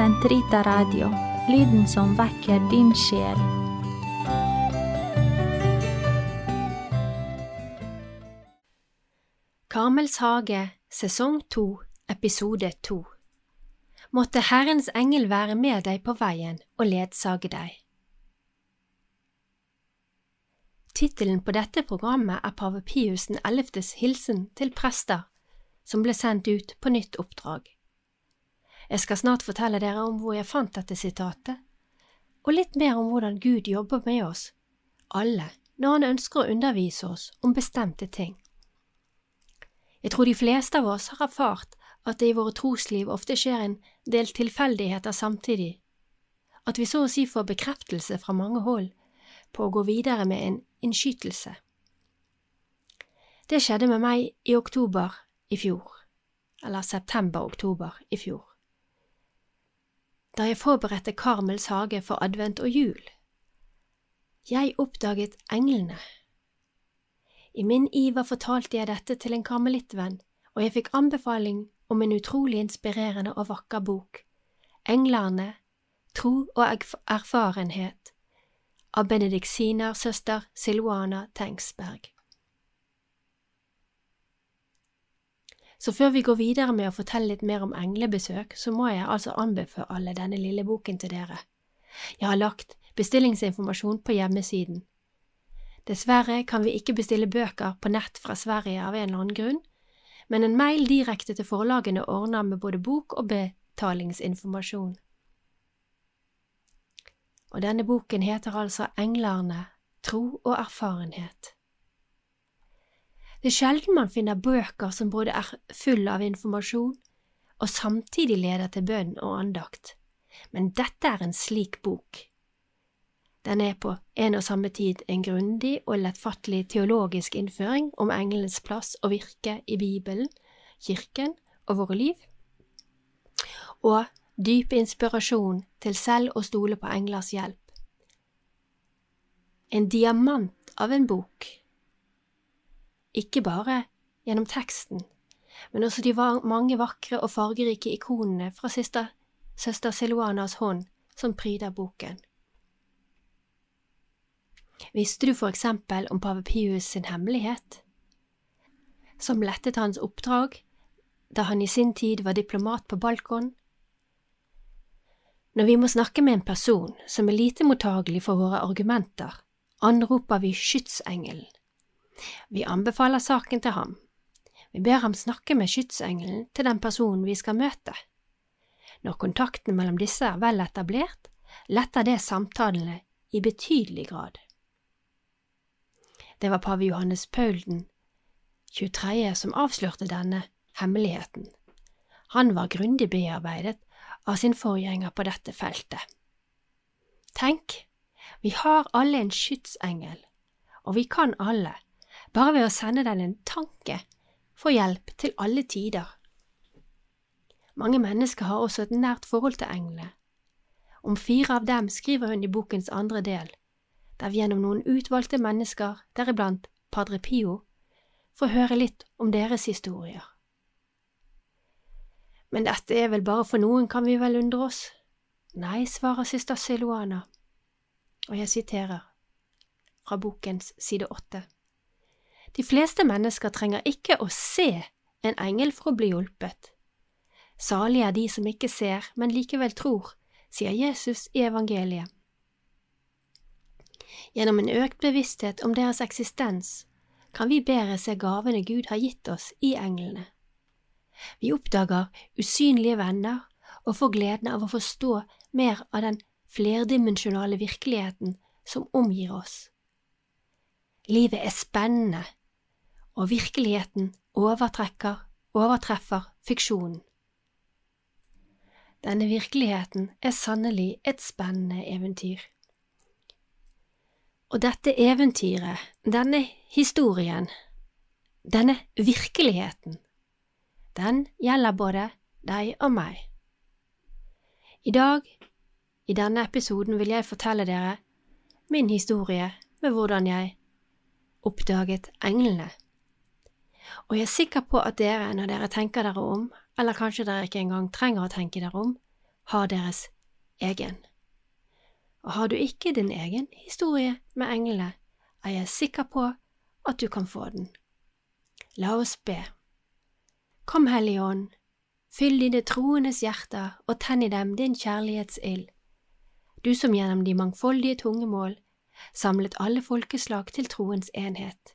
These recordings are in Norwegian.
Sentrita Radio, lyden som vekker din sjel. Karmels hage, sesong to, episode to Måtte Herrens engel være med deg på veien og ledsage deg. Tittelen på dette programmet er pave Pius den ellevtes hilsen til prester som ble sendt ut på nytt oppdrag. Jeg skal snart fortelle dere om hvor jeg fant dette sitatet, og litt mer om hvordan Gud jobber med oss, alle, når Han ønsker å undervise oss om bestemte ting. Jeg tror de fleste av oss har erfart at det i våre trosliv ofte skjer en del tilfeldigheter samtidig, at vi så å si får bekreftelse fra mange hold på å gå videre med en innskytelse. Det skjedde med meg i oktober i fjor, eller september-oktober i fjor, da jeg forberedte Karmels hage for advent og jul. Jeg oppdaget englene. I min iver fortalte jeg dette til en karmelittvenn, og jeg fikk anbefaling om en utrolig inspirerende og vakker bok, Englerne, tro og erfarenhet, av benediksinersøster Silvana Tengsberg. Så før vi går videre med å fortelle litt mer om englebesøk, så må jeg altså anbefale denne lille boken til dere. Jeg har lagt bestillingsinformasjon på hjemmesiden. Dessverre kan vi ikke bestille bøker på nett fra Sverige av en eller annen grunn, men en mail direkte til forlagene ordner med både bok og betalingsinformasjon. Og denne boken heter altså Englerne, tro og erfarenhet. Det er sjelden man finner bøker som både er full av informasjon og samtidig leder til bønn og andakt, men dette er en slik bok. Den er på en og samme tid en grundig og lettfattelig teologisk innføring om englenes plass og virke i Bibelen, kirken og våre liv, og dyp inspirasjon til selv å stole på englers hjelp. En diamant av en bok ikke bare gjennom teksten, men også de mange vakre og fargerike ikonene fra siste, søster Siluanas hånd som pryder boken. Visste du for eksempel om pave Pius sin hemmelighet, som lettet hans oppdrag da han i sin tid var diplomat på Balkon? Når vi må snakke med en person som er lite mottagelig for våre argumenter, anroper vi skytsengelen vi anbefaler saken til ham. Vi ber ham snakke med skytsengelen til den personen vi skal møte. Når kontakten mellom disse er vel etablert, letter det samtalene i betydelig grad. Det var pave Johannes Paul den 23. som avslørte denne hemmeligheten. Han var grundig bearbeidet av sin forgjenger på dette feltet. Tenk, vi har alle en skytsengel, og vi kan alle, bare ved å sende den en tanke, får hjelp til alle tider. Mange mennesker har også et nært forhold til englene. Om fire av dem skriver hun i bokens andre del, der vi gjennom noen utvalgte mennesker, deriblant Padre Pio, får høre litt om deres historier. Men dette er vel bare for noen, kan vi vel undre oss? Nei, svarer søster Siluana, og jeg siterer fra bokens side åtte. De fleste mennesker trenger ikke å se en engel for å bli hjulpet. Salige er de som ikke ser, men likevel tror, sier Jesus i evangeliet. Gjennom en økt bevissthet om deres eksistens kan vi bedre se gavene Gud har gitt oss i englene. Vi oppdager usynlige venner og får gleden av å forstå mer av den flerdimensjonale virkeligheten som omgir oss. Livet er spennende og virkeligheten overtrekker, overtreffer fiksjonen. Denne virkeligheten er sannelig et spennende eventyr. Og dette eventyret, denne historien, denne virkeligheten, den gjelder både deg og meg. I dag, i denne episoden, vil jeg fortelle dere min historie med hvordan jeg oppdaget englene. Og jeg er sikker på at dere, når dere tenker dere om, eller kanskje dere ikke engang trenger å tenke dere om, har deres egen. Og har du ikke din egen historie med englene, er jeg sikker på at du kan få den. La oss be. Kom, Hellige Ånd, fyll dine troendes hjerter og tenn i dem din kjærlighetsild. Du som gjennom de mangfoldige tungemål samlet alle folkeslag til troens enhet.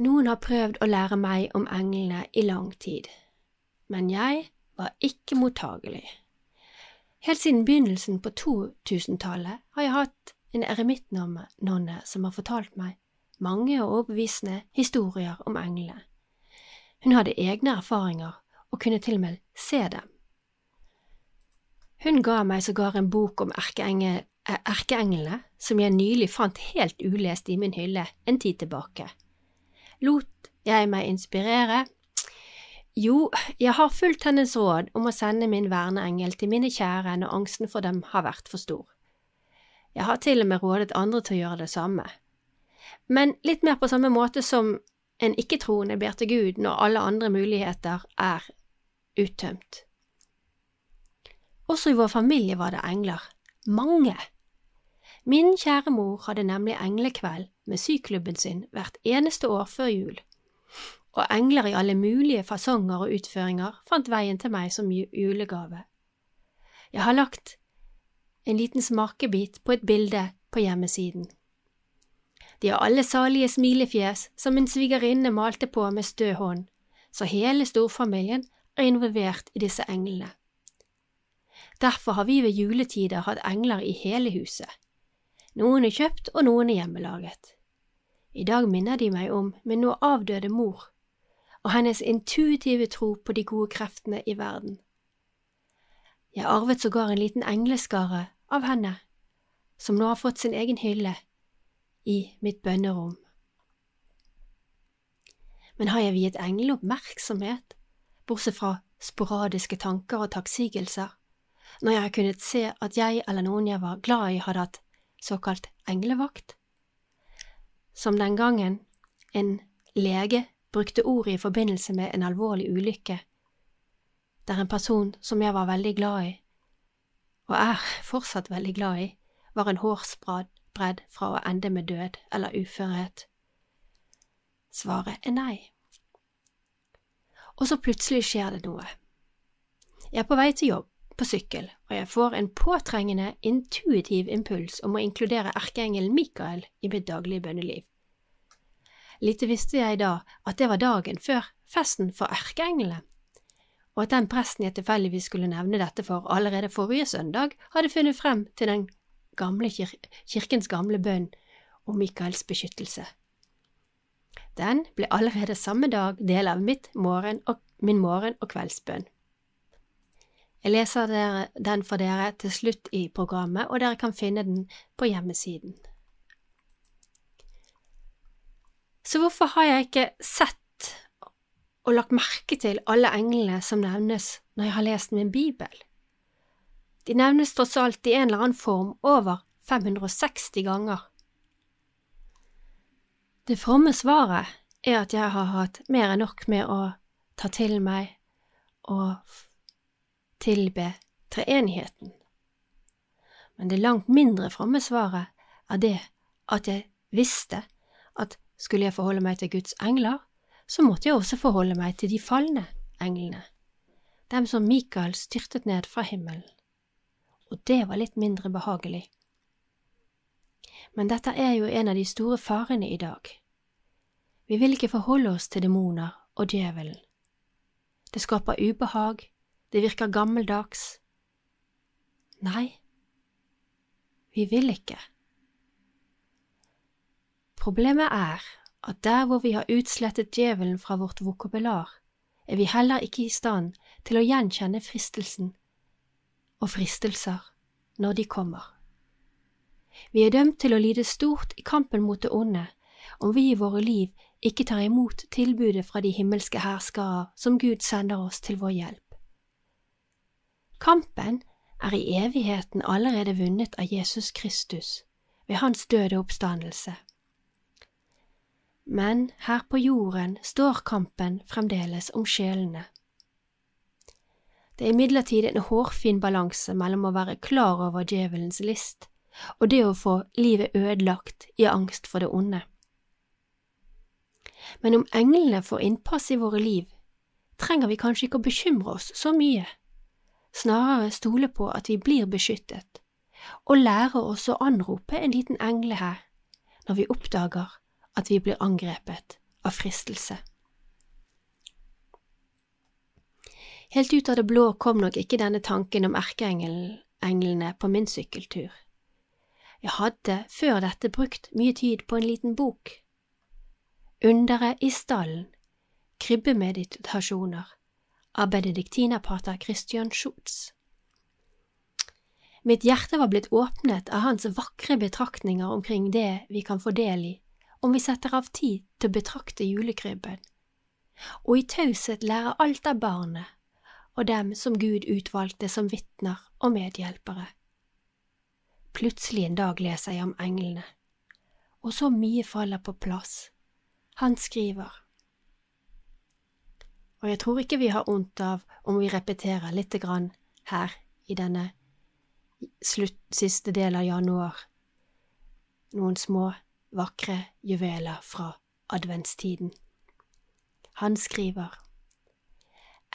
Noen har prøvd å lære meg om englene i lang tid, men jeg var ikke mottagelig. Helt siden begynnelsen på 2000-tallet har jeg hatt en eremittnonne som har fortalt meg mange og overbevisende historier om englene. Hun hadde egne erfaringer og kunne til og med se dem. Hun ga meg sågar en bok om erkeenglene som jeg nylig fant helt ulest i min hylle en tid tilbake. Lot jeg meg inspirere? Jo, jeg har fulgt hennes råd om å sende min verneengel til mine kjære når angsten for dem har vært for stor. Jeg har til og med rådet andre til å gjøre det samme. Men litt mer på samme måte som en ikke-troende ber til Gud når alle andre muligheter er uttømt. Også i vår familie var det engler. Mange. Min kjære mor hadde nemlig englekveld med syklubben sin hvert eneste år før jul, og engler i alle mulige fasonger og utføringer fant veien til meg som julegave. Jeg har lagt en liten smakebit på et bilde på hjemmesiden. De har alle salige smilefjes som en svigerinne malte på med stø hånd, så hele storfamilien er involvert i disse englene. Derfor har vi ved juletider hatt engler i hele huset. Noen er kjøpt og noen er hjemmelaget. I dag minner de meg om min nå avdøde mor og hennes intuitive tro på de gode kreftene i verden. Jeg arvet sågar en liten engleskare av henne, som nå har fått sin egen hylle i mitt bønnerom. Men har jeg viet englene oppmerksomhet, bortsett fra sporadiske tanker og takksigelser, når jeg har kunnet se at jeg eller noen jeg var glad i, hadde hatt såkalt englevakt? Som den gangen en lege brukte ordet i forbindelse med en alvorlig ulykke, der en person som jeg var veldig glad i, og er fortsatt veldig glad i, var en hårsbredd fra å ende med død eller uførhet? Svaret er nei. Og så plutselig skjer det noe. Jeg er på vei til jobb, på sykkel, og jeg får en påtrengende, intuitiv impuls om å inkludere erkeengelen Mikael i mitt daglige bønneliv. Lite visste jeg da at det var dagen før festen for erkeenglene og at den presten jeg tilfeldigvis skulle nevne dette for allerede forrige søndag, hadde funnet frem til den gamle kir kirkens gamle bønn om Mikaels beskyttelse. Den ble allerede samme dag del av morgen og, min morgen- og kveldsbønn. Jeg leser den for dere til slutt i programmet, og dere kan finne den på hjemmesiden. Så hvorfor har jeg ikke sett og lagt merke til alle englene som nevnes når jeg har lest min bibel. De nevnes tross alt i en eller annen form over 560 ganger. Det fromme svaret er at jeg har hatt mer enn nok med å ta til meg og tilbe treenigheten. Men det langt mindre fromme svaret er det at jeg visste at skulle jeg forholde meg til Guds engler, så måtte jeg også forholde meg til de falne englene, dem som Mikael styrtet ned fra himmelen, og det var litt mindre behagelig. Men dette er jo en av de store farene i dag. Vi vil ikke forholde oss til demoner og djevelen. Det skaper ubehag, det virker gammeldags. Nei, vi vil ikke. Problemet er at der hvor vi har utslettet djevelen fra vårt vokabular, er vi heller ikke i stand til å gjenkjenne fristelsen og fristelser når de kommer. Vi er dømt til å lide stort i kampen mot det onde om vi i våre liv ikke tar imot tilbudet fra de himmelske herskarer som Gud sender oss til vår hjelp. Kampen er i evigheten allerede vunnet av Jesus Kristus ved hans døde oppstandelse. Men her på jorden står kampen fremdeles om sjelene. Det er imidlertid en hårfin balanse mellom å være klar over djevelens list og det å få livet ødelagt i angst for det onde. Men om englene får innpass i våre liv, trenger vi kanskje ikke å bekymre oss så mye, snarere stole på at vi blir beskyttet, og lære oss å anrope en liten engle her når vi oppdager at vi blir angrepet av fristelse. Helt ut av det blå kom nok ikke denne tanken om erkeenglene på min sykkeltur. Jeg hadde før dette brukt mye tid på en liten bok Underet i stallen, Kribbemeditasjoner av benediktinerpater Christian Schutz. Mitt hjerte var blitt åpnet av hans vakre betraktninger omkring det vi kan få del i om vi setter av tid til å betrakte julekrybben, og i taushet lære alt av barnet og dem som Gud utvalgte som vitner og medhjelpere. Plutselig en dag leser jeg om englene, og så mye faller på plass han skriver. Og jeg tror ikke vi har vondt av om vi repeterer lite grann her i denne slutt, siste del av januar, noen små, vakre juveler fra adventstiden. Han skriver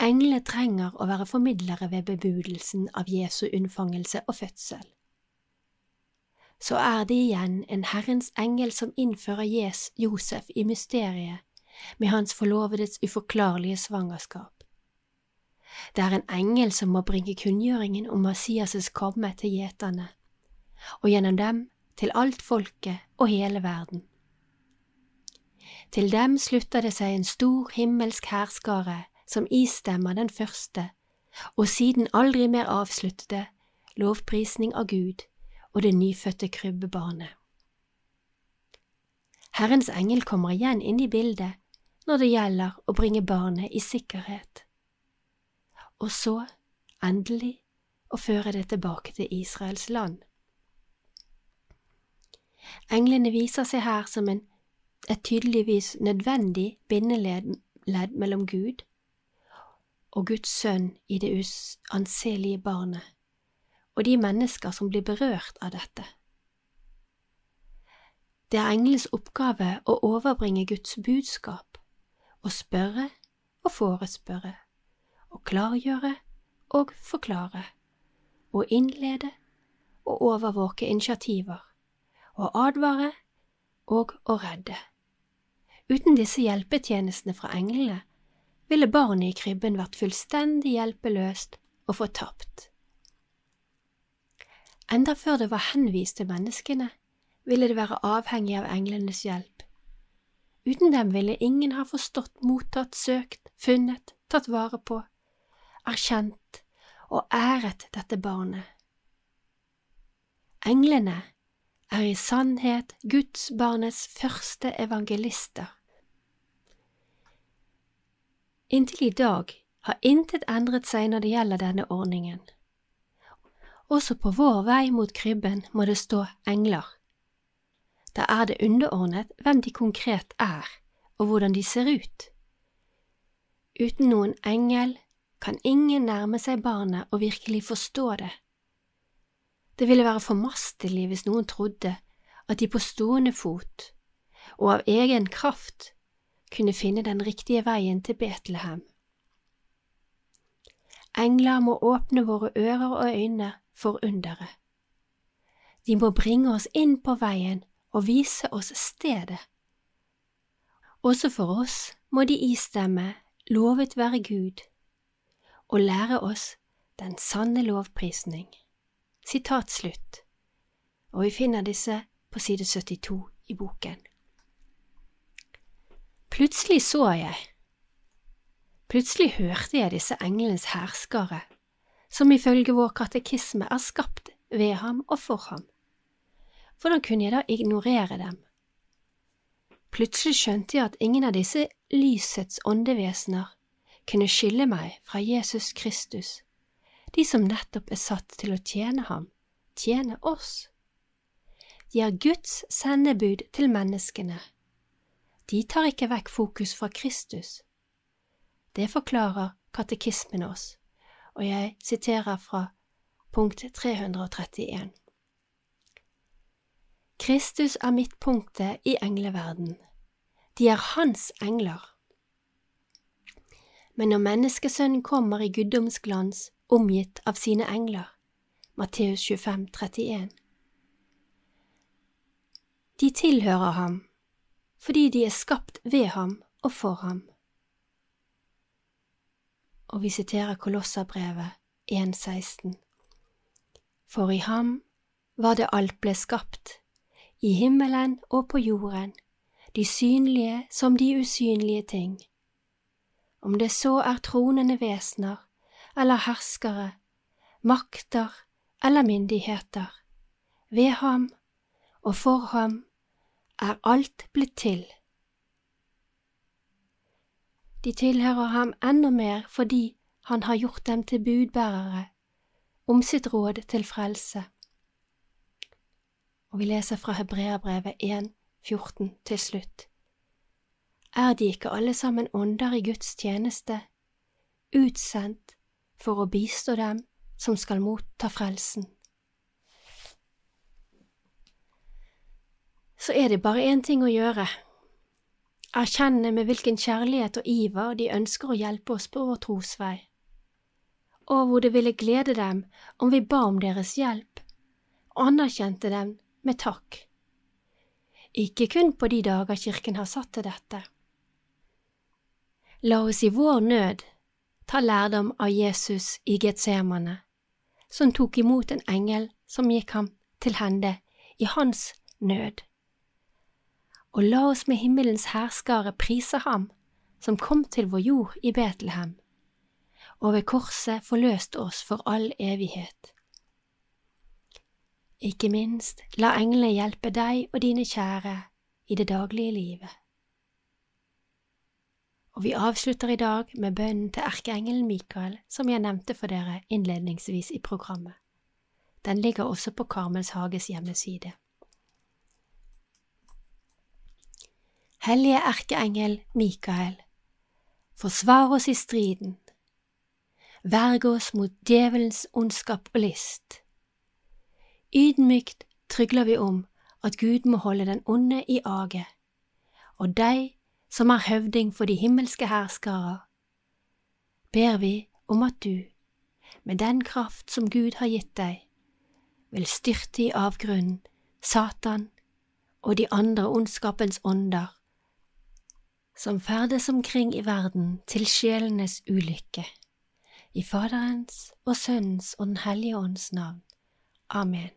Englene trenger å være formidlere ved bebudelsen av Jesu unnfangelse og fødsel så er det igjen en Herrens engel som innfører Jes Josef i mysteriet med hans forlovedes uforklarlige svangerskap. Det er en engel som må bringe kunngjøringen om Messias' komme til gjeterne, og gjennom dem til alt folket og hele verden. Til dem slutter det seg en stor himmelsk hærskare som istemmer den første, og siden aldri mer avsluttede, lovprisning av Gud og det nyfødte krybbebarnet. Herrens engel kommer igjen inn i bildet når det gjelder å bringe barnet i sikkerhet, og så, endelig, å føre det tilbake til Israels land. Englene viser seg her som en, et tydeligvis nødvendig bindeledd mellom Gud og Guds sønn i det anselige barnet og de mennesker som blir berørt av dette. Det er englens oppgave å overbringe Guds budskap, å spørre og forespørre, å klargjøre og forklare, å innlede og overvåke initiativer, å advare og å redde. Uten disse hjelpetjenestene fra englene ville barnet i krybben vært fullstendig hjelpeløst og fortapt. Enda før det var henvist til menneskene, ville det være avhengig av englenes hjelp. Uten dem ville ingen ha forstått, mottatt, søkt, funnet, tatt vare på, erkjent og æret dette barnet. Englene er i sannhet Guds barnets første evangelister. Inntil i dag har intet endret seg når det gjelder denne ordningen. Også på vår vei mot krybben må det stå engler. Da er det underordnet hvem de konkret er, og hvordan de ser ut. Uten noen engel kan ingen nærme seg barnet og virkelig forstå det. Det ville være formastelig hvis noen trodde at de på stående fot og av egen kraft kunne finne den riktige veien til Betlehem. Engler må åpne våre ører og øyne for underet. De må bringe oss inn på veien og vise oss stedet. Også for oss må de istemme Lovet være Gud og lære oss den sanne lovprisning. Sitat slutt, og vi finner disse på side 72 i boken. Plutselig så jeg, plutselig hørte jeg disse englenes herskare, som ifølge vår katekisme er skapt ved ham og for ham. Hvordan kunne jeg da ignorere dem? Plutselig skjønte jeg at ingen av disse lysets åndevesener kunne skille meg fra Jesus Kristus, de som nettopp er satt til å tjene ham, tjene oss. De er Guds sendebud til menneskene. De tar ikke vekk fokus fra Kristus. Det forklarer katekismen oss, og jeg siterer fra punkt 331. Kristus er midtpunktet i engleverden. De er hans engler. Men når menneskesønnen kommer i guddomsglans omgitt av sine engler, Matteus 25, 31, de tilhører ham fordi de er skapt ved ham og for ham. Og vi siterer Kolosserbrevet 1,16. For i ham var det alt ble skapt, i himmelen og på jorden, de synlige som de usynlige ting. Om det så er tronende vesener eller herskere, makter eller myndigheter, ved ham og for ham er alt blitt til. De tilhører ham enda mer fordi han har gjort dem til budbærere om sitt råd til frelse. Og vi leser fra Hebreabrevet 1, 14 til slutt. Er de ikke alle sammen ånder i Guds tjeneste, utsendt for å bistå dem som skal motta frelsen? Så er det bare én ting å gjøre, erkjenne med hvilken kjærlighet og iver de ønsker å hjelpe oss på vår trosvei og hvor det ville glede dem om vi ba om deres hjelp, og anerkjente dem med takk. Ikke kun på de dager Kirken har satt til dette. La oss i vår nød ta lærdom av Jesus i Getsemane, som tok imot en engel som gikk ham til hende i hans nød. Og la oss med himmelens herskare prise ham som kom til vår jord i Betlehem og ved korset forløst oss for all evighet. Ikke minst, la englene hjelpe deg og dine kjære i det daglige livet. Og vi avslutter i dag med bønnen til erkeengelen Mikael, som jeg nevnte for dere innledningsvis i programmet. Den ligger også på Karmels Hages hjemmeside. Hellige erkeengel Mikael, forsvar oss i striden verge oss mot djevelens ondskap og list. Ydmykt trygler vi om at Gud må holde den onde i age, og deg som er høvding for de himmelske hærskarer, ber vi om at du, med den kraft som Gud har gitt deg, vil styrte i avgrunnen Satan og de andre ondskapens ånder som ferdes omkring i verden til sjelenes ulykke. I Faderens og Sønnens og Den hellige ånds navn. Amen.